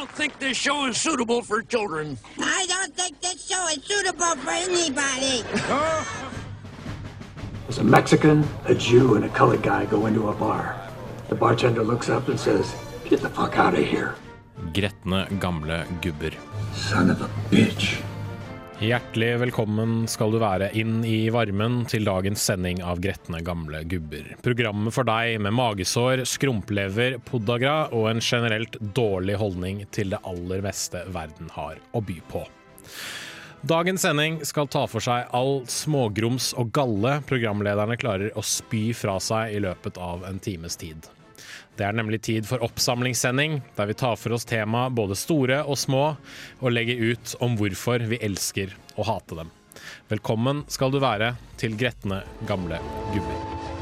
don't think this show is suitable for children. I don't think this show is suitable for anybody. There's a Mexican, a Jew, and a colored guy go into a bar. The bartender looks up and says, Get the fuck out of here, Gretne gamle gubber. son of a bitch. Hjertelig velkommen skal du være inn i varmen til dagens sending av Gretne gamle gubber. Programmet for deg med magesår, skrumplever, podagra og en generelt dårlig holdning til det aller meste verden har å by på. Dagens sending skal ta for seg all smågrums og galle programlederne klarer å spy fra seg i løpet av en times tid. Det er nemlig tid for oppsamlingssending, der vi tar for oss tema både store og små, og legger ut om hvorfor vi elsker å hate dem. Velkommen skal du være til gretne gamle gubber.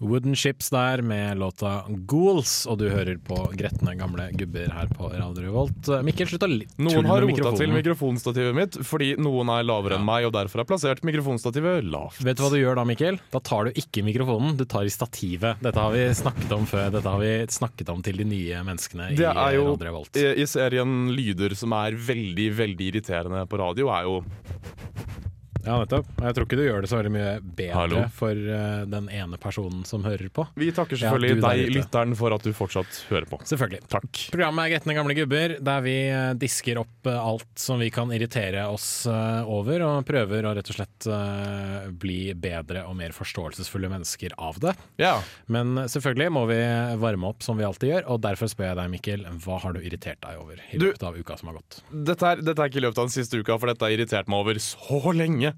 Wooden Ships der med låta Ghouls, og du hører på gretne gamle gubber her på Radio Revolt. Mikkel, slutt å li- Noen har rota til mikrofonstativet mitt fordi noen er lavere enn meg, og derfor har plassert mikrofonstativet lavt. Vet du hva du gjør da, Mikkel? Da tar du ikke mikrofonen, du tar i stativet. Dette har vi snakket om før. Dette har vi snakket om til de nye menneskene Det i er jo Radio Revolt. i, i serien lyder som er veldig, veldig irriterende på radio, er jo Ja, nettopp. Jeg tror ikke du gjør det så veldig mye bedre Hallo. for uh, den ene personen som hører på. Vi takker selvfølgelig ja, deg, lytteren, for at du fortsatt hører på. Selvfølgelig. Takk. Programmet er Gretne gamle gubber, der vi eh, disker opp eh, alt som vi kan irritere oss over, og prøver å rett og slett uh, bli bedre og mer forståelsesfulle mennesker av det. Ja. Men selvfølgelig må vi varme opp som vi alltid gjør, og derfor spør jeg deg, Mikkel, hva har du irritert deg over i løpet av uka som har gått? Dette er, dette er ikke i løpet av den siste uka, for dette har irritert meg over så lenge.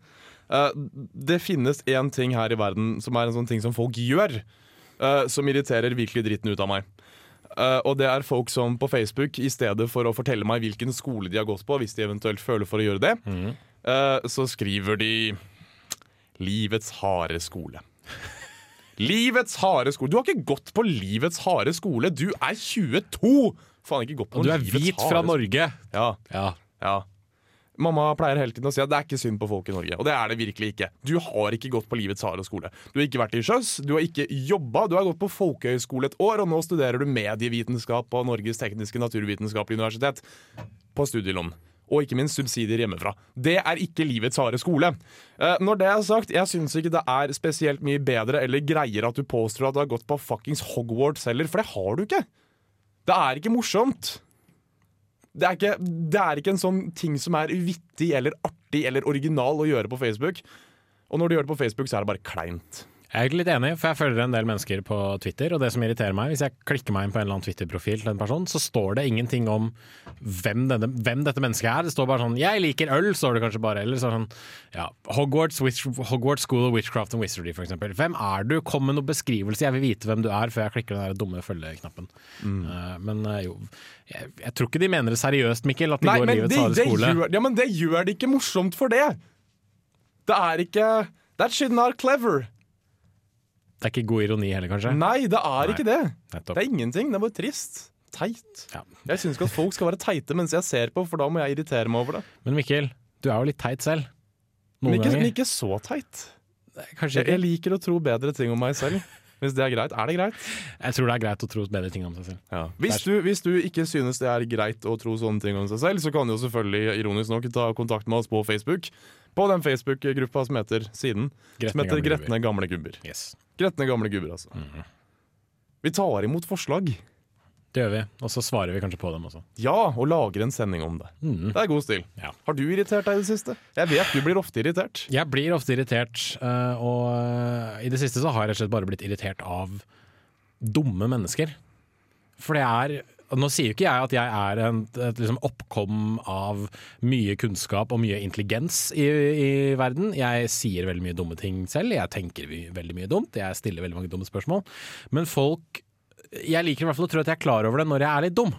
Eh, det finnes én ting her i verden som er en sånn ting som folk gjør, eh, som irriterer virkelig dritten ut av meg. Uh, og det er folk som på Facebook, i stedet for å fortelle meg hvilken skole de har gått på, hvis de eventuelt føler for å gjøre det, eh, så skriver de 'Livets harde skole'. Livets harde skole. Du har ikke gått på livets harde skole. Du er 22! Faen, ikke gått på Og du er hvit fra. Norge! Ja, Ja. ja. Mamma pleier hele tiden å si at det er ikke synd på folk i Norge. Og det er det virkelig ikke. Du har ikke gått på livets harde skole. Du har ikke vært i sjøs, du har ikke jobba, du har gått på folkehøyskole et år, og nå studerer du medievitenskap på Norges tekniske naturvitenskapelige universitet på studielån. Og ikke minst subsidier hjemmefra. Det er ikke livets harde skole. Eh, når det er sagt, jeg syns ikke det er spesielt mye bedre eller greiere at du påstår at du har gått på fuckings Hogwarts heller, for det har du ikke. Det er ikke morsomt. Det er, ikke, det er ikke en sånn ting som er vittig eller artig eller original å gjøre på Facebook. Og når du gjør det på Facebook, så er det bare kleint. Jeg er litt enig, for jeg følger en del mennesker på Twitter, og det som irriterer meg, hvis jeg klikker meg inn på en eller annen Twitter-profil til en person, så står det ingenting om hvem, denne, hvem dette mennesket er. Det står bare sånn 'jeg liker øl', står det kanskje bare. Eller er sånn ja, Hogwarts, Hogwarts School of Witchcraft and Wizardry, for eksempel. Hvem er du? Kom med noen beskrivelse, jeg vil vite hvem du er, før jeg klikker den der dumme følgeknappen. Eh, men uh, jo, jeg, jeg tror ikke de mener det seriøst, Mikkel, at de Nei, går livets harde skole. gjør, ja, men det gjør det ikke morsomt for det. Det er ikke That shit not clever. Det er ikke god ironi heller, kanskje? Nei, det er Nei. ikke det. Nettopp. Det er ingenting. Det er bare trist. Teit. Ja. Jeg syns ikke at folk skal være teite mens jeg ser på, for da må jeg irritere meg over det. Men Mikkel, du er jo litt teit selv. Men ikke, men ikke så teit. Kanskje Jeg, jeg liker å tro bedre ting om meg selv. Hvis det er greit. Er det greit? Jeg tror det er greit å tro bedre ting om seg selv. Hvis, du, hvis du ikke synes det er greit å tro sånne ting om seg selv, så kan du jo selvfølgelig ironisk nok ta kontakt med oss på Facebook. På den Facebook-gruppa som heter siden. Gretne som heter gamle Gretne gamle gubber. Yes. Gretne gamle gubber, altså. Mhm. Vi tar imot forslag. Det gjør vi, og så svarer vi kanskje på dem også. Ja, og lager en sending om det. Mm. Det er god stil. Ja. Har du irritert deg i det siste? Jeg vet du blir ofte irritert. Jeg blir ofte irritert, eh, og eh, i det siste så har jeg rett og slett bare blitt irritert av dumme mennesker. For det er Nå sier jo ikke jeg at jeg er en, et liksom oppkom av mye kunnskap og mye intelligens i, i verden. Jeg sier veldig mye dumme ting selv, jeg tenker veldig mye dumt, jeg stiller veldig mange dumme spørsmål. Men folk Jeg liker i hvert fall å tro at jeg er klar over det når jeg er litt dum.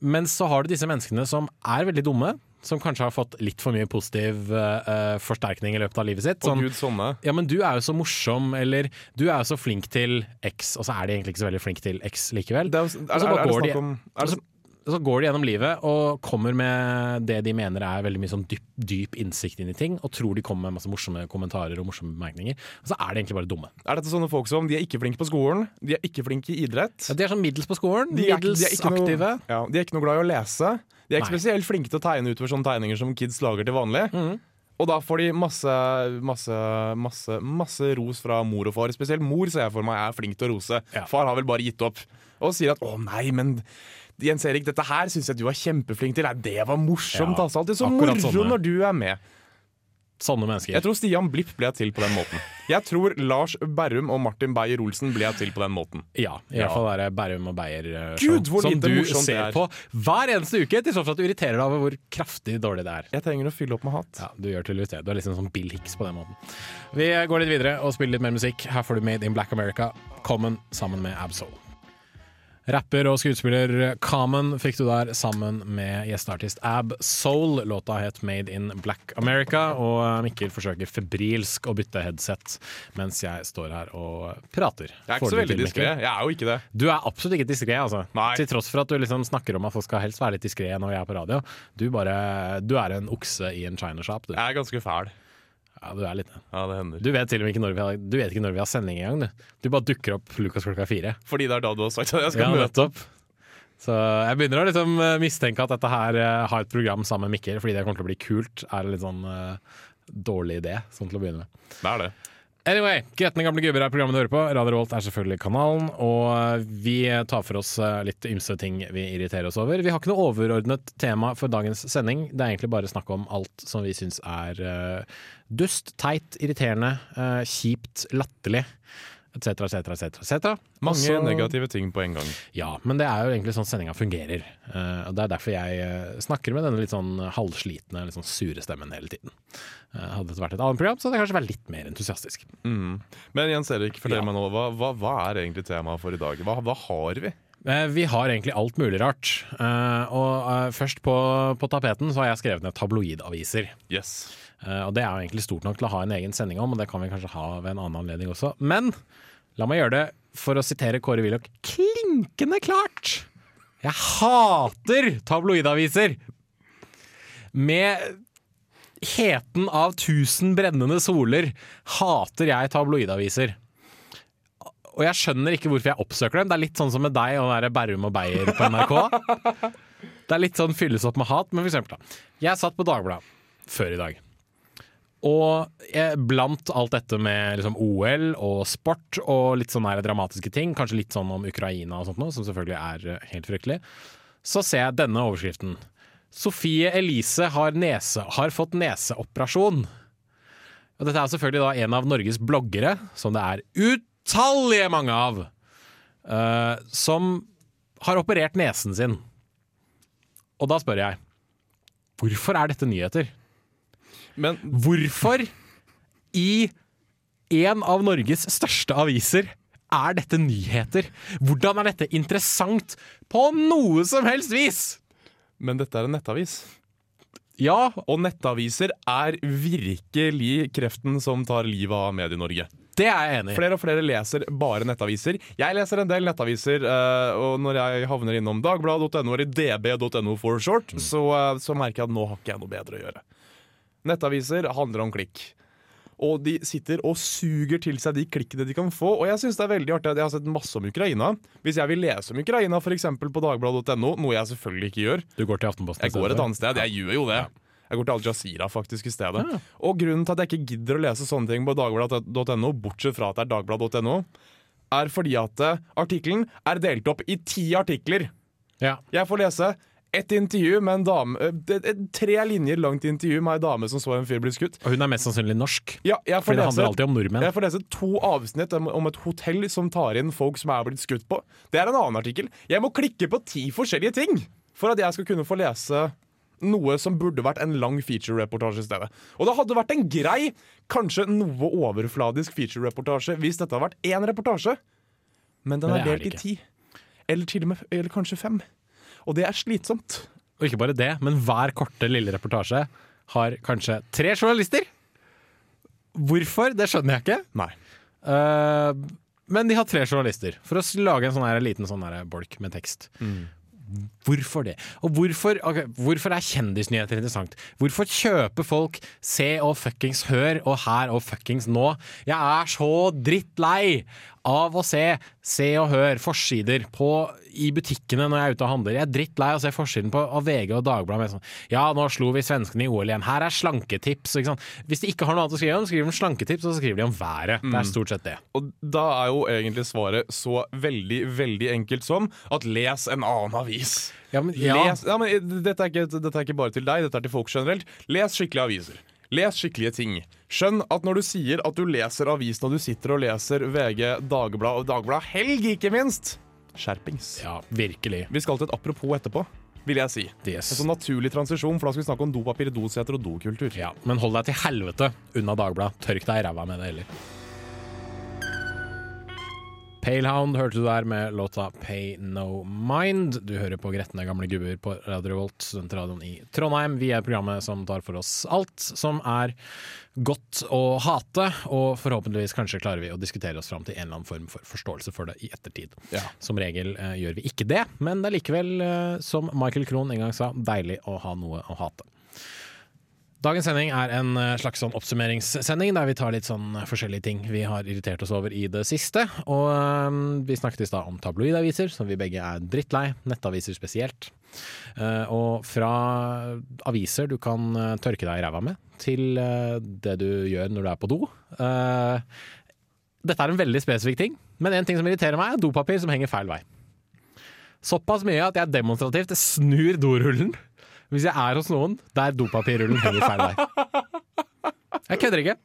Men så har du disse menneskene som er veldig dumme, som kanskje har fått litt for mye positiv uh, forsterkning i løpet av livet sitt. Å Sånn, gud, sånne. ja, men du er jo så morsom, eller du er jo så flink til X, og så er de egentlig ikke så veldig flink til X likevel. Det er, er, er, er det snakk om det, så går de gjennom livet og kommer med det de mener er veldig mye sånn dyp, dyp innsikt inn i ting, og tror de kommer med masse morsomme kommentarer og morsomme bemerkninger. Og så er de egentlig bare dumme. Er dette sånne folk som de er ikke flinke på skolen, de er ikke flinke i idrett? Ja, de er sånn middels på skolen, De er, middels de er ikke noe- aktive. ja, de er ikke noe glad i å lese. De er ikke Nei. spesielt flinke til å tegne utover sånne tegninger som kids lager til vanlig. Mm. Og da får de masse, masse, masse, masse ros fra mor og far. Spesielt mor ser jeg for meg er flink til å rose. Ja. Far har vel bare gitt opp. Og sier at 'å nei, men Jens Erik, dette her syns jeg du var kjempeflink til'. Nei, det var morsomt. Ja, altså. Alltid så moro sånne. når du er med. Sånne mennesker. Jeg tror Stian Blipp ble til på den måten. Jeg tror Lars Berrum og Martin Beyer-Olsen ble til på den måten. Ja, i Ja. hvert fall er det Berrum og Beyer-show. Gud, hvor Som du det ser er. på hver eneste uke, til tross for at du irriterer deg over hvor kraftig dårlig det er. Jeg trenger å fylle opp med hat. Ja, Du gjør tydeligvis det. Du er liksom som Bill Hicks på den måten. Vi går litt videre og spiller litt mer musikk. Her får du Made in Black America, Common sammen med Absol. Rapper og skuespiller Common fikk du der sammen med gjesteartist Ab Soul. Låta het Made in Black America, og Mikkel forsøker febrilsk å bytte headset mens jeg står her og prater. Jeg er ikke så veldig diskré. Jeg er jo ikke det. Du er absolutt ikke diskré, altså. Nei. Til tross for at du liksom snakker om at folk skal helst være litt diskré når vi er på radio. Du, bare, du er en okse i en china shop, du. Jeg er ganske fæl. Ja, du er litt det. Ja, det hender. Du vet til og med ikke når vi har, du vet ikke når vi har sending engang, du. Du bare dukker opp Lukas klokka fire. Fordi det er da du har sagt at jeg skal Ja, nettopp. Så jeg begynner å liksom eh, mistenke at dette her eh, har et program sammen med Mikkel, fordi det kommer til å bli kult. Er en litt sånn uh, dårlig idé, sånn til å begynne med. Det er det. Anyway, Gretne gamle gubber er programmet du hører på. Radio Revolt er selvfølgelig kanalen. Og vi tar for oss eh, litt ymse ting vi irriterer oss over. Vi har ikke noe overordnet tema for dagens sending. Det er egentlig bare snakk om alt som vi syns er uh, dust, teit, irriterende, uh, kjipt, latterlig. Etc., etc., etc. Mange Også- negative ting på en gang. Ja, men det er jo egentlig sånn sendinga fungerer. Uh, og Det er derfor jeg eh, snakker med denne litt sånn halvslitne, litt sånn sure stemmen hele tiden. Uh, hadde det vært et annet program, så hadde jeg kanskje vært litt mer entusiastisk. Men Jens Erik, fortell Ja. meg nå, hva, hva, hva er egentlig temaet for i dag? Hva, hva har vi? Vi har egentlig alt mulig rart. Og først på, på tapeten så har jeg skrevet ned tabloidaviser. Yes. Eh, og det er jo egentlig stort nok til å ha en egen sending om, og det kan vi kanskje ha ved en annen anledning også. Men la meg gjøre det for å sitere Kåre Willoch klinkende klart. Jeg hater tabloidaviser! Med heten av tusen brennende soler hater jeg tabloidaviser. Og jeg skjønner ikke hvorfor jeg oppsøker dem. Det er litt sånn som med deg og den Berrum og Beyer på NRK. Det er litt sånn fylles opp med hat, men for eksempel da. Jeg satt på Dagbladet før i dag. Og eh, blant alt dette med liksom OL og sport og litt sånne dramatiske ting, kanskje litt sånn om Ukraina og sånt noe, som selvfølgelig er eh, helt fryktelig, så ser jeg denne overskriften. Sofie Elise har, nese, har fått neseoperasjon. Og dette er selvfølgelig da en av Norges bloggere, som det er utallige mange av, eh, som har operert nesen sin. Og da spør jeg, hvorfor er dette nyheter? Men Hvorfor i en av Norges største aviser er dette nyheter? Hvordan er dette interessant på noe som helst vis? Men dette er en nettavis. Ja, Og nettaviser er virkelig kreften som tar livet av Medie-Norge. det er jeg enig i. Flere og flere leser bare nettaviser. Jeg leser en del nettaviser, eh, og når jeg havner innom dagbladet.no eller db.no for short, så, eh, så merker jeg at nå har ikke jeg noe bedre å gjøre. Nettaviser handler om klikk. Og de sitter og suger til seg de klikkene de kan få. Og jeg synes det er veldig artig at jeg har sett masse om Ukraina. Hvis jeg vil lese om Ukraina eksempel på dagbladet.no, noe jeg selvfølgelig ikke gjør, Du går til Aftenposten jeg går et annet sted. Jeg gjør jo det. Jeg går til Al Jazeera faktisk i stedet. Og grunnen til at jeg ikke gidder å lese sånne ting på dagbladet.no, bortsett fra at det er dagbladet.no, er fordi at eh, artikkelen er delt opp i ti artikler. Ja. Jeg får lese et intervju med en dame eh, Tre linjer langt intervju med ei dame som så en fyr bli skutt. Og hun er mest sannsynlig norsk. Ja, Fordi det handler alltid om nordmenn. Jeg får lese to avsnitt om, et hotell som tar inn folk som er blitt skutt på. Det er en annen artikkel. Jeg må klikke på ti forskjellige ting for at jeg skal kunne få lese noe som burde vært en lang feature-reportasje i stedet. Og det hadde vært en grei, kanskje noe overfladisk feature-reportasje hvis dette hadde vært én reportasje, men den Men er delt i ti. Eller til og med eller kanskje fem. Og det er slitsomt. Og ikke bare det, men hver korte lille reportasje har kanskje tre journalister. Hvorfor? Det skjønner jeg ikke. Nei. Uh, men de har tre journalister for å lage en sånn her liten sånn her bolk med tekst. Hvorfor det? Og hvorfor, okay, hvorfor er kjendisnyheter interessant? Hvorfor kjøper folk Se og fuckings Hør og Her og fuckings Nå? Jeg er så drittlei av å se Se og Hør forsider på, i butikkene når jeg er ute og handler. Jeg er drittlei av å se forsiden på av VG og Dagbladet sånn Ja, nå slo vi svenskene i OL igjen. Her er slanketips. Hvis de ikke har noe annet å skrive om, skriver de slanketips, og så skriver de om været. Det er stort sett det. Og da er jo egentlig svaret så veldig, veldig enkelt som at les en annen avis. Ja, men, ja. Les, ja, men dette, er ikke, dette er ikke bare til deg, dette er til folk generelt. Les skikkelige aviser. Les skikkelige ting. Skjønn at når du sier at du leser avisen og du sitter og leser VG, Dagbladet og Dagbladet Helg, ikke minst Skjerpings. ja, virkelig. Vi skal til et apropos etterpå, vil jeg si. Yes. Altså naturlig transisjon, for da skal vi snakke om dopapir, doseter og dokultur. Ja, men hold deg til helvete unna Dagbladet. Tørk deg i ræva med det heller. Palehound hørte du der med låta Pay No Mind. Du hører på Gretne gamle gubber på Radio Revolt, studentradioen i Trondheim. Vi er programmet som tar for oss alt som er godt å hate, og forhåpentligvis kanskje klarer vi å diskutere oss fram til en eller annen form for forståelse for det i ettertid. Ja. Som regel uh, gjør vi ikke det, men det er likevel, uh, som Michael Krohn en gang sa, deilig å ha noe å hate. Dagens sending er en eh, slags sånn oppsummeringssending der vi tar litt sånn forskjellige ting vi har irritert oss over i det siste. Og um, vi snakket i stad om tabloidaviser, som vi begge er drittlei. Nettaviser spesielt. Uh, og fra aviser du kan uh, tørke deg i ræva med, til uh, det du gjør når du er på do. Eh, dette er en veldig spesifikk ting, men en ting som irriterer meg, er dopapir som henger feil vei. Såpass mye at jeg demonstrativt snur dorullen hvis jeg er hos noen der dopapirrullen henger feil vei. Jeg kødder ikke.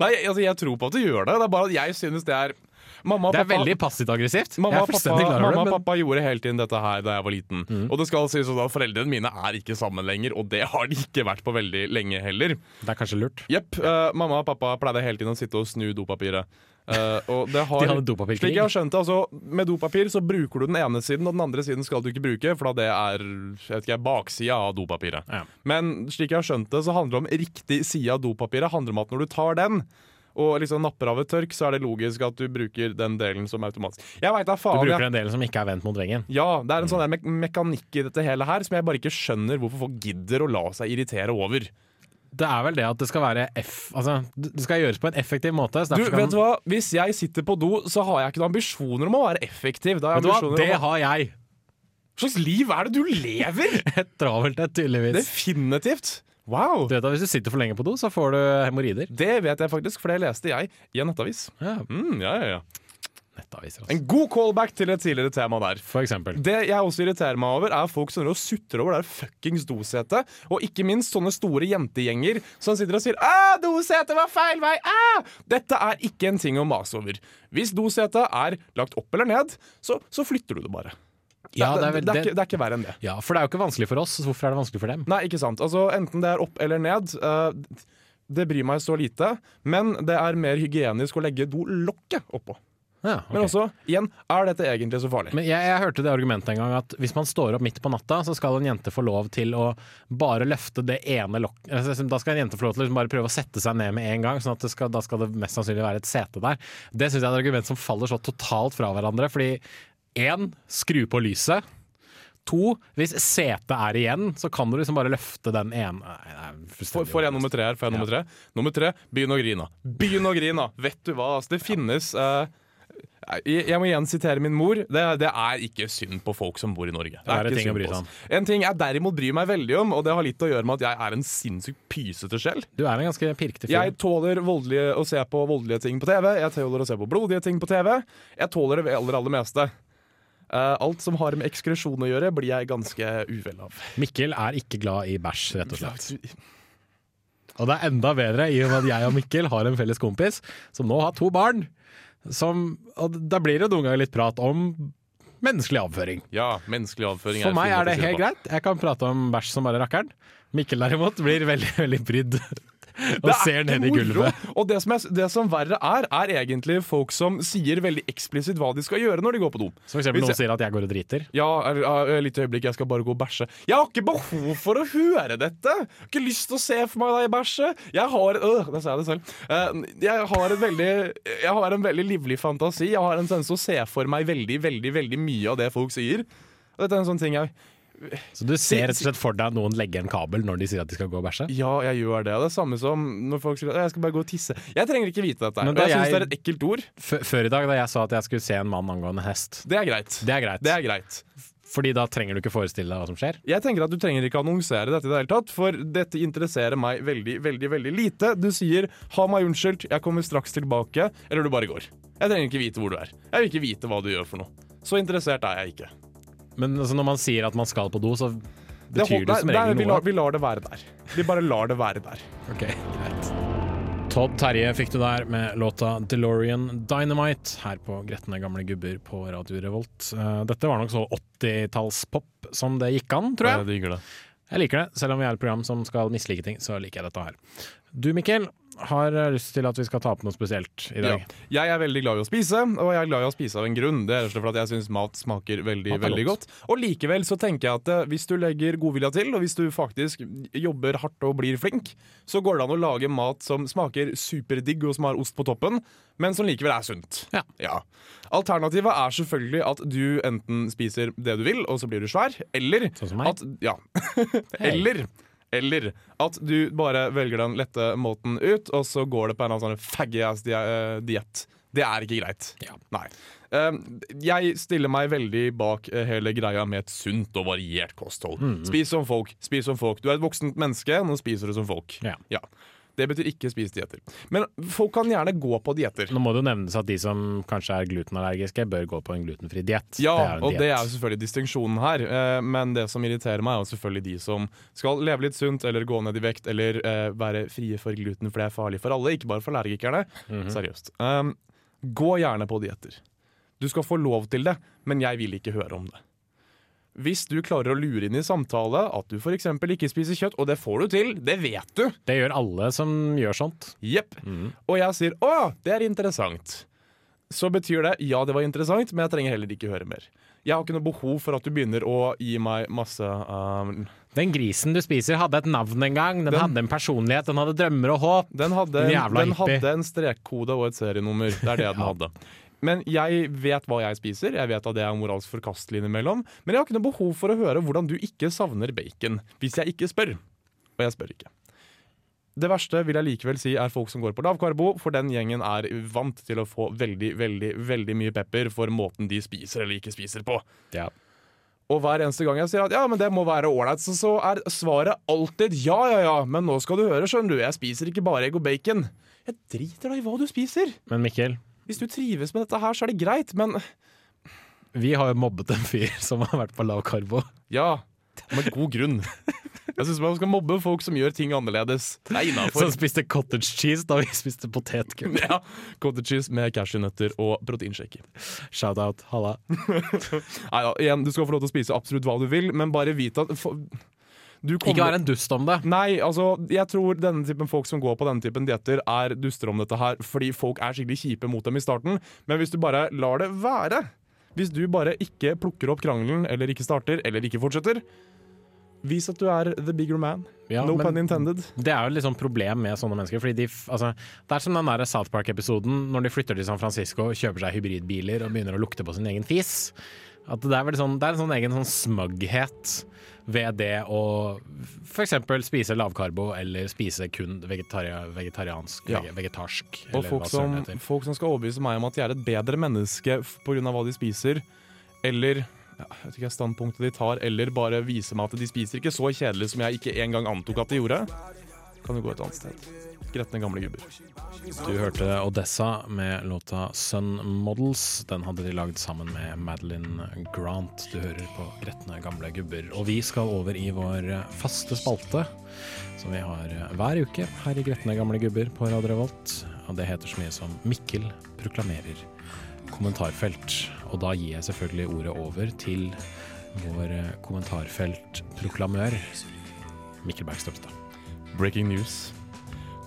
Nei, altså jeg tror på at du gjør det. Det er bare at jeg synes det er Mamma Det er pappa veldig. Mamma og pappa, klar over mamma og Men pappa gjorde hele tiden dette her da jeg var liten. Og det skal sies at Foreldrene mine er ikke sammen lenger, og det har de ikke vært på veldig lenge heller. det er kanskje lurt. Jepp. Uh, mamma og pappa pleide hele tiden å sitte og snu dopapiret. Uh, og det har, De hadde dopapirkrig. Slik jeg har skjønt det, altså, Med dopapir så bruker du den ene siden, og den andre siden skal du ikke bruke, for da det er jeg ikke, baksida av dopapiret. Ja. Men slik jeg har skjønt det, så handler det om riktig side av dopapiret. handler om at når du tar den og liksom napper av et tørk, så er det logisk at du bruker den delen som automatisk Jeg vet da Du faen. jeg- bruker den delen som ikke er vendt mot veggen. ja, det er en sånn der mek mekanikk i dette hele her som jeg bare ikke skjønner hvorfor folk gidder å la seg irritere over. Det er vel det at det skal være F Altså, det skal gjøres på en effektiv måte. Du, vet du hva? Hvis jeg sitter på do, så har jeg ikke noen ambisjoner om å være effektiv. Vet du hva? Det har jeg. Hva slags liv er det du lever? Et travelt et, tydeligvis. Definitivt. Wow. Du vet at Hvis du sitter for lenge på do, så får du hemoroider. Det vet jeg faktisk, for det leste jeg i en nettavis. Ja, Mm, ja, ja, ja. nettaviser, altså. En god callback til et tidligere tema der. For eksempel. Det jeg også irriterer meg over, er folk som sutrer over det fuckings dosetet. Og ikke minst sånne store jentegjenger som sitter og sier 'Æ, dosetet var feil vei!' Æ! Dette er ikke en ting å mase over. Hvis dosetet er lagt opp eller ned, så, så flytter du det bare. Ja, det, det er vel- det, er ikke, det er ikke verre enn det. Ja, for det er jo ikke vanskelig for oss, så hvorfor er det vanskelig for dem? Nei, ikke sant. Altså, enten det er opp eller ned. Uh, det bryr meg så lite, men det er mer hygienisk å legge dolokket oppå. Ja, okay. Men også, igjen, er dette egentlig så farlig? Men jeg, jeg hørte det argumentet en gang at hvis man står opp midt på natta, så skal en jente få lov til å bare løfte det ene lokket Da skal en jente få lov til å liksom bare prøve å sette seg ned med en gang, sånn at det skal, da skal det mest sannsynlig være et sete der. Det syns jeg er et argument som faller så totalt fra hverandre. Fordi én, skru på lyset. To, hvis setet er igjen, så kan du liksom bare løfte den ene det er Får jeg nummer tre her? Får jeg nummer tre? Nummer tre, begynn å grine. Begynn å grine! Vet du hva, altså, det finnes uh, jeg, må igjen sitere min mor. Det, det er ikke synd på folk som bor i Norge. Det er ikke en ting å synd bry på seg. En ting jeg derimot bryr meg veldig om, og det har litt å gjøre med at jeg er en sinnssykt pysete sjel. Du er en ganske pirkete fyr. Jeg tåler voldelige, å se på voldelige ting på TV. Jeg tåler å se på blodige ting på TV. Jeg tåler det aller, aller meste. Eh, alt som har med ekskresjon å gjøre, blir jeg ganske uvel av. Mikkel er ikke glad i bæsj, rett og slett. Og det er enda bedre i og med at jeg og Mikkel har en felles kompis som nå har to barn. Som, og da blir det noen ganger litt prat om menneskelig avføring. Ja, menneskelig avføring For meg er det helt greit. Jeg kan prate om bæsj som bare rakkeren. Mikkel derimot blir veldig veldig brydd og er ser ned i gulvet. Og det som, er, det som verre er, er egentlig folk som sier veldig eksplisitt hva de skal gjøre når de går på do. Som eksempel noen sier at jeg går og driter. Ja, et lite øyeblikk, jeg skal bare gå og bæsje. Jeg har ikke behov for å høre dette! Jeg har ikke lyst til å se for meg deg bæsje. Jeg har øh, Der sa jeg det selv. Eh, jeg, har veldig, jeg har en veldig livlig fantasi. Jeg har en tendens til å se for meg veldig, veldig, veldig mye av det folk sier. Dette er en sånn ting jeg Så du ser rett og slett for deg noen legge en kabel når de sier at de skal gå og bæsje? Ja, jeg gjør det. Og det er samme som når folk sier at jeg skal bare gå og tisse. Jeg trenger ikke vite dette. her. Men Og da jeg syns det er et ekkelt ord. Før i dag da jeg sa at jeg skulle se en mann angående hest. Det er greit. Det er greit. Det er greit. Fordi da trenger du ikke forestille deg hva som skjer. Jeg tenker at Du trenger ikke annonsere dette, i det hele tatt for dette interesserer meg veldig veldig, veldig lite. Du sier 'ha meg unnskyldt, jeg kommer straks tilbake', eller du bare går. Jeg trenger ikke vite hvor du er. Jeg vil ikke vite hva du gjør for noe. Så interessert er jeg ikke. Men altså, når man sier at man skal på do, så Det betyr hold- det som regel regel vi, noe. lar, vi lar det være der. Vi bare lar det være der. Ok, greit. Todd Terje fikk du der med låta 'DeLorean Dynamite' her på Gretne gamle gubber på Radio Revolt. Eh, Dette var nok så 80-tallspop som det gikk an, tror jeg. det. Jeg liker det. Selv om vi er et program som skal mislike ting, så liker jeg dette her. Du Mikkel, har lyst til at vi skal ta opp noe spesielt i dag. Ja. Jeg er veldig glad i å spise, og jeg er glad i å spise av en grunn. Det er rett og slett fordi jeg syns mat smaker veldig Mat veldig godt. godt. Og likevel så tenker jeg at eh, hvis du legger godvilja til, og hvis du faktisk jobber hardt og blir flink, så går det an å lage mat som smaker superdigg og som har ost på toppen, men som likevel er sunt. Ja. Alternativet er selvfølgelig at du enten spiser det du vil, og så blir du svær, eller Sånn som meg. at Ja. eller eller at du bare velger den lette måten ut, og så går det på en eller annen sånn faggy-ass eh, diett. Det er ikke greit. Ja. Nei. Eh, jeg stiller meg veldig bak eh, hele greia med et sunt og variert kosthold. Mm. Spis som folk. spis som folk. Du er et voksent menneske, nå spiser du som folk. Ja. Ja. Det betyr ikke spis dietter. Men folk kan gjerne gå på dietter. Nå må det jo nevnes at de som kanskje er glutenallergiske, bør gå på en glutenfri diett. Ja, en og diet. det er jo selvfølgelig distinksjonen her. Eh, men det som irriterer meg, er jo selvfølgelig de som skal leve litt sunt, eller gå ned i vekt, eller eh, være frie for gluten, for det er farlig for alle, ikke bare for allergikerne. Mhm. Seriøst. Um, gå gjerne på dietter. Du skal få lov til det, men jeg vil ikke høre om det. Hvis du klarer å lure inn i samtale at du f.eks. ikke spiser kjøtt, og det får du til, det vet du, Det gjør alle som gjør sånt. Jepp. Mm. Og jeg sier 'Å, det er interessant'. Så betyr det 'ja, det var interessant', men jeg trenger heller ikke høre mer. Jeg har ikke noe behov for at du begynner å gi meg masse um, Den grisen du spiser hadde et navn en gang, den, Den- hadde en personlighet, den hadde drømmer og håp. Den hadde, den, den hadde en strekkode og et serienummer. Det er det den hadde. Men jeg vet hva jeg spiser, jeg vet at det er moralsk forkastelig innimellom. Men jeg har ikke noe behov for å høre hvordan du ikke savner bacon, hvis jeg ikke spør. Og jeg spør ikke. Det verste vil jeg likevel si er folk som går på lavkarbo, for den gjengen er vant til å få veldig, veldig, veldig mye pepper for måten de spiser eller ikke spiser på. Ja. Og hver eneste gang jeg sier at ja, men det må være ålreit, så, så er svaret alltid ja, ja, ja, men nå skal du høre, skjønner du, jeg spiser ikke bare egg og bacon. Jeg driter da i hva du spiser. Men Mikkel, Hvis du trives med dette her, så er det greit, men vi har jo mobbet en fyr som har vært på lav karbo. ja, med god grunn. Jeg syns man skal mobbe folk som gjør ting annerledes. Det er Som spiste cottage cheese da vi spiste potetgull. Ja, cottage cheese med cashewnøtter og proteinshaker. Shout-out, halla. Nei da, igjen, du skal få lov til å spise absolutt hva du vil, men bare vite at for, kommer Ikke vær en dust om det. Nei, altså, jeg tror denne typen folk som går på denne typen dietter, er duster om dette her fordi folk er skikkelig kjipe mot dem i starten. Men hvis du bare lar det være, hvis du bare ikke plukker opp krangelen, eller ikke starter, eller ikke fortsetter, vis at du er the bigger man. Ja, no pun intended. Det er jo sånn problem med sånne mennesker. Fordi de, altså, det er som den der South Park-episoden når de flytter til San Francisco, kjøper seg hybridbiler og begynner å lukte på sin egen fis. At det er, vel sånn, det er en sånn egen sånn smugghet ved det å f.eks. spise lavkarbo eller spise kun vegetaria, vegetariansk, Ja. vege- vegetarsk. Og folk hva som, folk som skal overbevise meg om at de er et bedre menneske pga. hva de spiser, eller ja, jeg vet ikke standpunktet de tar, eller bare vise meg at de spiser ikke så kjedelig som jeg ikke engang antok at de gjorde, kan du gå et annet sted. Gretne gamle gubber. Du hørte Odessa med låta Sun Models. Den hadde de lagd sammen med Madeline Grant. Du hører på Gretne gamle gubber. Og vi skal over i vår faste spalte, som vi har hver uke her i Gretne gamle gubber på Radio Revolt. Og det heter så mye som Mikkel proklamerer kommentarfelt. Og da gir jeg selvfølgelig ordet over til vår kommentarfeltproklamør Mikkel Berg Støpstad. Breaking news.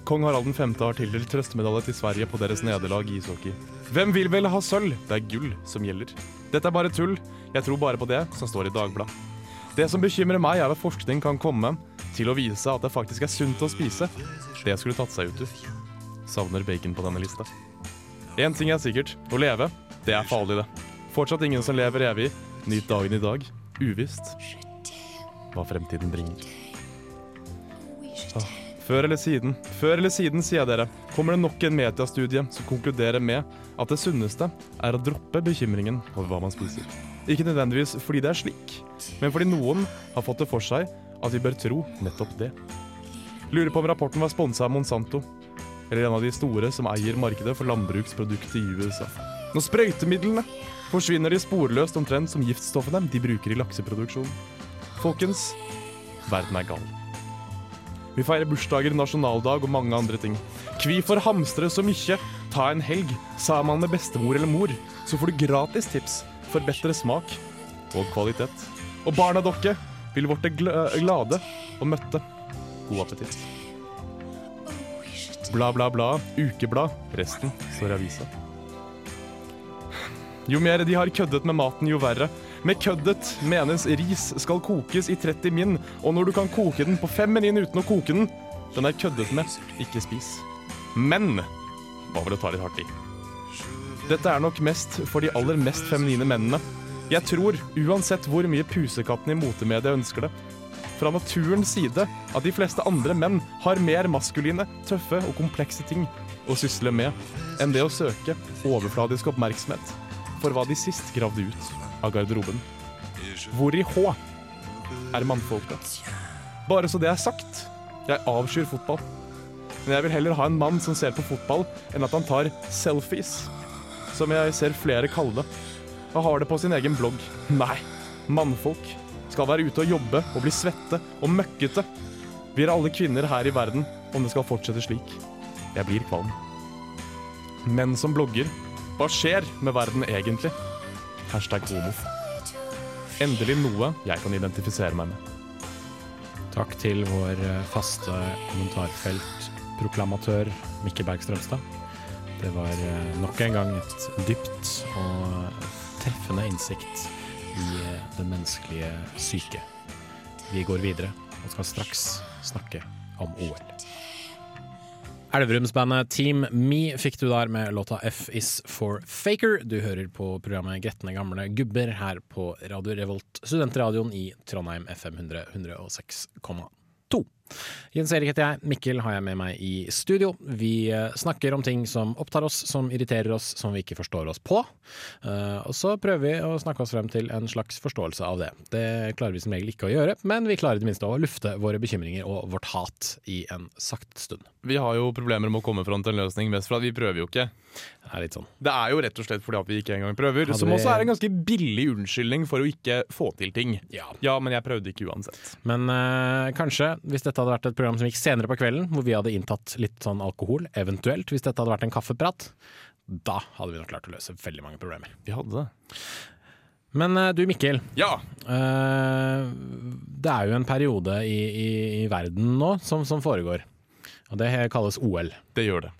Kong Harald 5. har tildelt trøstemedalje til Sverige på deres nederlag i ishockey. Hvem vil vel ha sølv? Det er gull som gjelder. Dette er bare tull. Jeg tror bare på det som står i Dagbladet. Det som bekymrer meg, er at forskning kan komme til å vise at det faktisk er sunt å spise. Det skulle tatt seg ut, ut. Savner bacon på denne lista. Én ting er sikkert. Å leve, det er farlig, det. Fortsatt ingen som lever evig. Nyt dagen i dag. uvisst hva fremtiden bringer. Ah, før eller siden, før eller siden, sier dere, kommer det nok en mediestudie som konkluderer med at det sunneste er å droppe bekymringen over hva man spiser. Ikke nødvendigvis fordi det er slik, men fordi noen har fått det for seg at vi bør tro nettopp det. Lurer på om rapporten var sponsa av Monsanto, eller en av de store som eier markedet for landbruksprodukter i USA. Når sprøytemidlene forsvinner de sporløst omtrent som giftstoffene de bruker i lakseproduksjon. Folkens, verden er gal. Vi feirer bursdager, nasjonaldag og mange andre ting. Kvifor hamstre så mykje? Ta en helg sammen med bestemor eller mor, så får du gratis tips for bedre smak og kvalitet. Og barna dere vil vorte gl glade og møtte. God appetitt. Bla, bla, bla. Ukeblad. Resten står i avisa. Jo mer de har køddet med maten, jo verre. Med køddet menes ris skal kokes i 30 min, og når du kan koke den på 5 min uten å koke den, den er køddet med, ikke spis. Men hva vil å ta litt hardt i? Dette er nok mest for de aller mest feminine mennene. Jeg tror, uansett hvor mye pusekatten i motemediet ønsker det, fra naturens side at de fleste andre menn har mer maskuline, tøffe og komplekse ting å sysle med enn det å søke overfladisk oppmerksomhet for hva de sist gravde ut av garderoben. Hvor i H er mannfolka? Bare så det er sagt, jeg avskyr fotball. Men jeg vil heller ha en mann som ser på fotball, enn at han tar selfies, som jeg ser flere kalle det, og har det på sin egen blogg. Nei, mannfolk skal være ute og jobbe og bli svette og møkkete. Vi er alle kvinner her i verden om det skal fortsette slik. Jeg blir kvalm. Menn som blogger. Hva skjer med verden egentlig? Hashtag homo. Endelig noe jeg kan identifisere meg med. Takk til vår eh, faste kommentarfeltproklamatør Mikke Berg Strømstad. Det var eh, nok en gang et dypt og treffende innsikt i eh, det menneskelige syke. Vi går videre og skal straks snakke om OL. Elverumsbandet Team Me fikk du der med låta F is for Faker. Du hører på programmet Gretne gamle gubber her på Radio Revolt, studentradioen i Trondheim FM 100 106,2. Jens Erik heter jeg, Mikkel har jeg med meg i studio. Vi eh, snakker om ting som opptar oss, som irriterer oss, som vi ikke forstår oss på. Eh, og så prøver vi å snakke oss frem til en slags forståelse av det. Det klarer vi som regel ikke å gjøre, men vi klarer i det minste å lufte våre bekymringer og vårt hat i en sakt stund. Vi har jo problemer med å komme fram til en løsning, mest for at vi prøver jo ikke. Det er litt sånn. Det er jo rett og slett fordi at vi ikke engang prøver. Hadde Som også er en ganske billig unnskyldning for å ikke få til ting. Ja. Ja, men jeg prøvde ikke uansett. Men øh, kanskje, hvis dette hadde vært et program som gikk senere på kvelden, hvor vi hadde inntatt litt sånn alkohol, eventuelt hvis dette hadde vært en kaffeprat, da hadde vi nok klart å løse veldig mange problemer. Vi hadde det. Men eh, du Mikkel, Ja! eh, det er jo en periode i, i, i verden nå som, som foregår. Og det kalles OL. Det gjør det.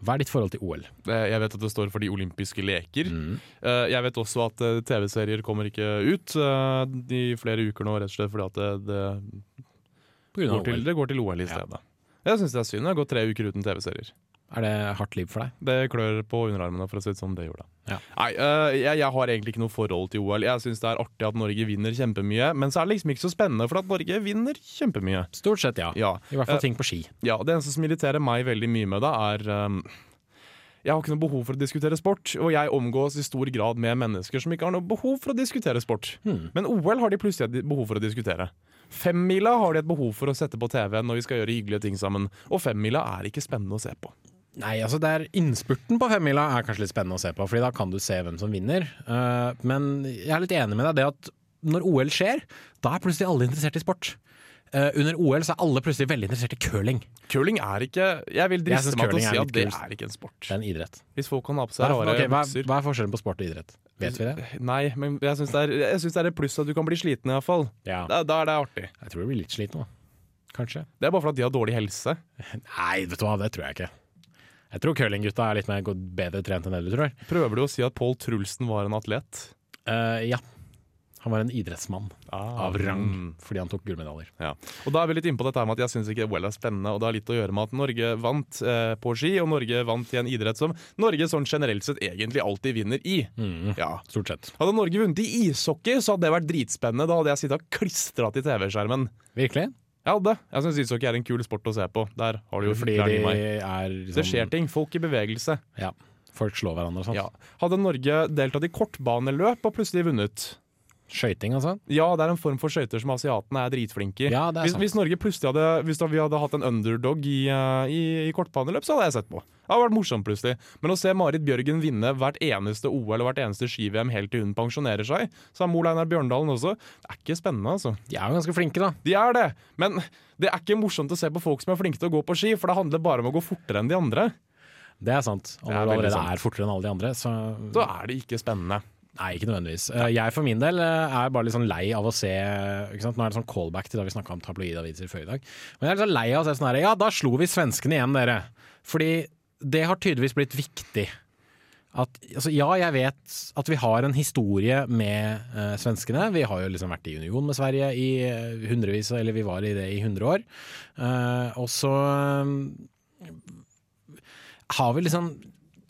Hva er ditt forhold til OL? Jeg vet at det står for de olympiske leker. Mm. Jeg vet også at eh, TV-serier kommer ikke ut eh, i flere uker nå, rett og slett fordi at det, det, går, til, det går til OL i Ja. stedet. Jeg syns det er synd. Det har gått tre uker uten TV-serier. Er det hardt liv for deg? Det klør på underarmene, for å si det sånn. Det gjorde det. Ja. Nei, uh, jeg, jeg har egentlig ikke noe forhold til OL. Jeg syns det er artig at Norge vinner kjempemye, men så er det liksom ikke så spennende, for at Norge vinner kjempemye. Stort sett, ja. Ja. I hvert fall uh, ting på ski. Ja, Det eneste som irriterer meg veldig mye med det, er um, Jeg har ikke noe behov for å diskutere sport, og jeg omgås i stor grad med mennesker som ikke har noe behov for å diskutere sport. Hmm. Men OL har de plutselig et behov for å diskutere. Femmila har de et behov for å sette på TV når vi skal gjøre hyggelige ting sammen, og femmila er ikke spennende å se på. Nei, altså det er Innspurten på femmila er kanskje litt spennende å se på, Fordi da kan du se hvem som vinner. Uh, men jeg er litt enig med deg det at når OL skjer, da er plutselig alle interessert i sport. Uh, under OL så er alle plutselig veldig interessert i curling. Curling er ikke Jeg vil driste meg til å si at det er ikke en sport. Det er en idrett. Hvis folk kan ha på seg rare okay, hva, hva er forskjellen på sport og idrett? Vet vi det? Nei, men jeg syns det, det er et pluss at du kan bli sliten, iallfall. Ja. Da, da er det artig. Jeg tror du blir litt sliten nå. Kanskje. Det er bare fordi de har dårlig helse. Nei, vet du hva, det tror jeg ikke. Jeg tror curlinggutta er litt mer, bedre trent enn det du tror. Prøver du å si at Pål Trulsen var en atlet? Uh, ja. Han var en idrettsmann Ah, av rang mm. fordi han tok gullmedaljer. Ja. Og da er vi litt inne på dette med at jeg syns ikke OL er spennende. Og det har litt å gjøre med at Norge vant eh, på ski, og Norge vant i en idrett som Norge sånn generelt sett egentlig alltid vinner i. Ja. Stort sett. Hadde Norge vunnet i ishockey, så hadde det vært dritspennende. Da hadde jeg sittet og klistra til TV-skjermen. Virkelig? Jeg hadde. Jeg syns ishockey er en kul sport å se på. Der har du jo Fordi de er Det liksom, skjer ting. Folk i bevegelse. Ja, folk slår hverandre og sånt. Ja. Hadde Norge deltatt i kortbaneløp og plutselig vunnet Skøyting, altså. Ja, det er en form for skøyter som asiatene er dritflinke i. Ja, det er hvis, sant. hvis Norge plutselig hadde Hvis vi hadde hatt en underdog i, eh, i, i kortbaneløp, så hadde jeg sett på. Det hadde vært morsomt plutselig. Men å se Marit Bjørgen vinne hvert eneste OL og hvert eneste ski-VM helt til hun pensjonerer seg, sa Mol Einar Bjørndalen også, det er ikke spennende, altså. De er jo ganske flinke, da. De er det, men det er ikke morsomt å se på folk som er flinke til å gå på ski, for det handler bare om å gå fortere enn de andre. Det er sant. Og når du allerede sant. er fortere enn alle de andre, så Da er det ikke spennende. Nei, ikke nødvendigvis. Eh, Jeg for min del eh, er bare litt sånn lei av å se ikke sant? Nå er det sånn callback til da vi snakka om tabloidaviser før i dag. Men jeg er litt sånn lei av å se sånn her Ja, da slo vi svenskene igjen, dere. Fordi det har tydeligvis blitt viktig. At, altså, ja, jeg vet at vi har en historie med uh, svenskene. Vi har jo liksom vært i union med Sverige i uh, hundrevis, eller vi var i det i hundre år. Uh, og så har vi liksom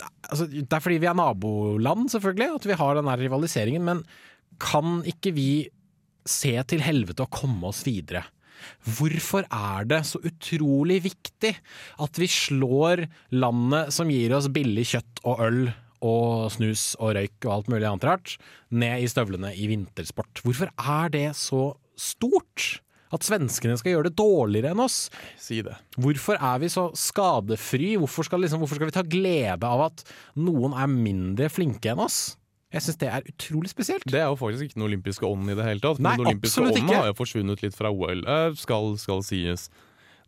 altså, Det er fordi vi er naboland, selvfølgelig, at vi har den rivaliseringen. Men kan ikke vi se til helvete og komme oss videre? Hvorfor er det så utrolig viktig at vi slår landet som gir oss billig kjøtt og øl og snus og røyk og alt mulig annet rart, ned i støvlene i vintersport? Hvorfor er det så stort? At svenskene skal gjøre det dårligere enn oss? Si det. Hvorfor er vi så skadefri? Hvorfor skal, liksom, hvorfor skal vi ta glede av at noen er mindre flinke enn oss? Jeg syns det er utrolig spesielt. Det er jo faktisk ikke den olympiske ånden i det hele tatt. Nei, men den olympiske ånden har jo forsvunnet litt fra OL, eh, skal, skal sies.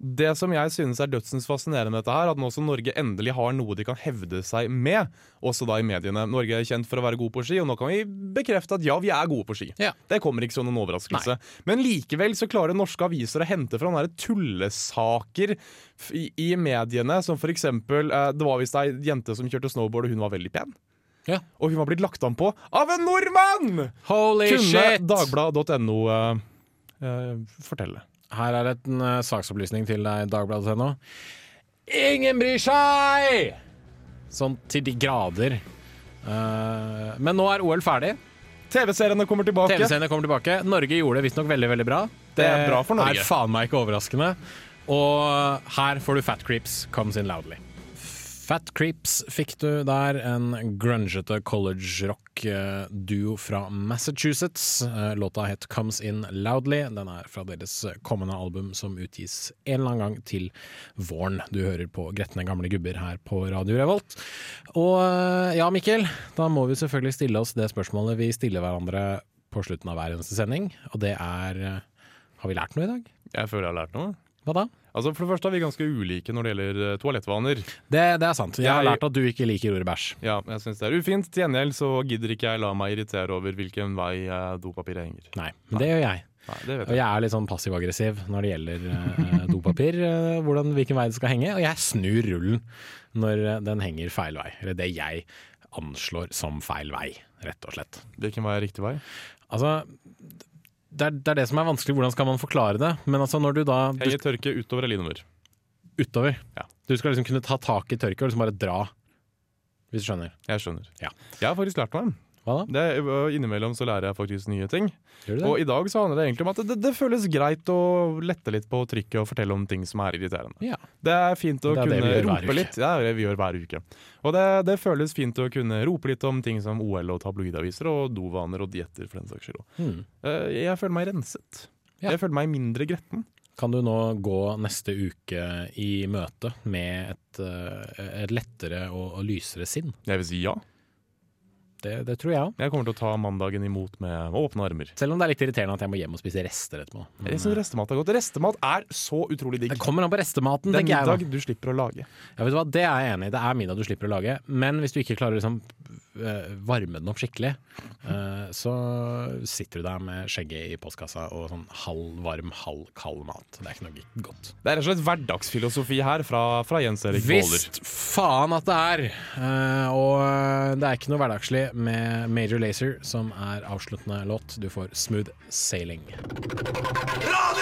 Det som jeg synes er dødsens fascinerende med dette her, at nå som Norge endelig har noe de kan hevde seg med, også da i mediene. Norge er kjent for å være god på ski, og nå kan vi bekrefte at ja, vi er gode på ski. Ja. Det kommer ikke som noen overraskelse. Men likevel så klarer norske aviser å hente fram sånne tullesaker i, i mediene, som for eksempel eh, Det var visst ei jente som kjørte snowboard, og hun var veldig pen. Ja. Og hun var blitt lagt an på av en nordmann! Holy Kunne shit! Dagbladet.no uh, uh, fortelle. Her er et en uh, saksopplysning til deg, Dagbladet.no. Ingen bryr seg! Sånn til de grader. Uh, men nå er OL ferdig. TV-seriene kommer tilbake. TV-seriene kommer tilbake. Norge gjorde det visstnok veldig veldig bra. Det er bra for Norge. er faen meg ikke overraskende. Og her får du Fat Creeps Comes In Loudly. Fat Creeps fikk du der, en grungete college-rock-duo fra Massachusetts. Eh, Låta het Comes In Loudly. Den er fra deres kommende album som utgis en eller annen gang til våren. Du hører på Gretne gamle gubber her på Radio Revolt. Og eh, ja, Mikkel, da må vi selvfølgelig stille oss det spørsmålet vi stiller hverandre på slutten av hver eneste sending, og det er eh, Har vi lært noe i dag? Jeg føler jeg har lært noe. Hva da? Altså For det første er vi ganske ulike når det gjelder eh, toalettvaner. Det, det er sant. Jeg har lært at du ikke liker ordet bæsj. Ja, jeg synes det er ufint. Til gjengjeld så gidder ikke jeg la meg irritere over hvilken vei eh, dopapiret henger. Nei, men det gjør jeg. Nei, det vet jeg. Og jeg. er litt sånn passiv-aggressiv når det gjelder eh, dopapir. eh, hvordan, hvilken vei det skal henge. Og jeg snur rullen når den henger feil vei. Eller det jeg anslår som feil vei, rett og slett. Hvilken vei er riktig vei? Altså, det er, det er det som er vanskelig. Hvordan skal man forklare det? Men altså, når du da du, Heie tørke utover eller innover? Utover. Ja. Du skal liksom kunne ta tak i tørket og liksom bare dra. Hvis du skjønner. Jeg skjønner. Ja. Jeg har faktisk lært meg. Hva da? Det, er- innimellom så lærer jeg faktisk nye ting. Og i dag så handler det egentlig om at det, det føles greit å lette litt på trykket og fortelle om ting som er irriterende. ja. Det er fint å er kunne rope litt. Det er det vi gjør hver uke. Og det, det føles fint å kunne rope litt om ting som OL og tabloidaviser og dovaner og dietter for den saks skyld. Hmm. Eh, Jeg føler meg renset. Ja. Jeg føler meg mindre gretten. Kan du nå gå neste uke i møte med et, eh, et lettere og, og lysere sinn? Jeg vil si ja. Det, det tror jeg òg. Jeg kommer til å ta mandagen imot med åpne armer. Selv om det er litt irriterende at jeg må hjem og spise rester etterpå. Jeg synes restemat er godt. Restemat er så utrolig digg. Det kommer an på restematen. Det er middag du slipper å lage. Ja, vet du hva, Det er jeg enig i. Det er middag du slipper å lage. Men hvis du ikke klarer å liksom, eh, varme den opp skikkelig, eh, så sitter du der med skjegget i postkassa og sånn halv varm, halv kald mat. Det er ikke noe godt. Det er rett og slett hverdagsfilosofi her fra, fra Jens Erik Våler. Visst faen at det er! Eh, og det er ikke noe hverdagslig med Major Lazer, som er avsluttende låt. Du får Smooth Sailing. Radio!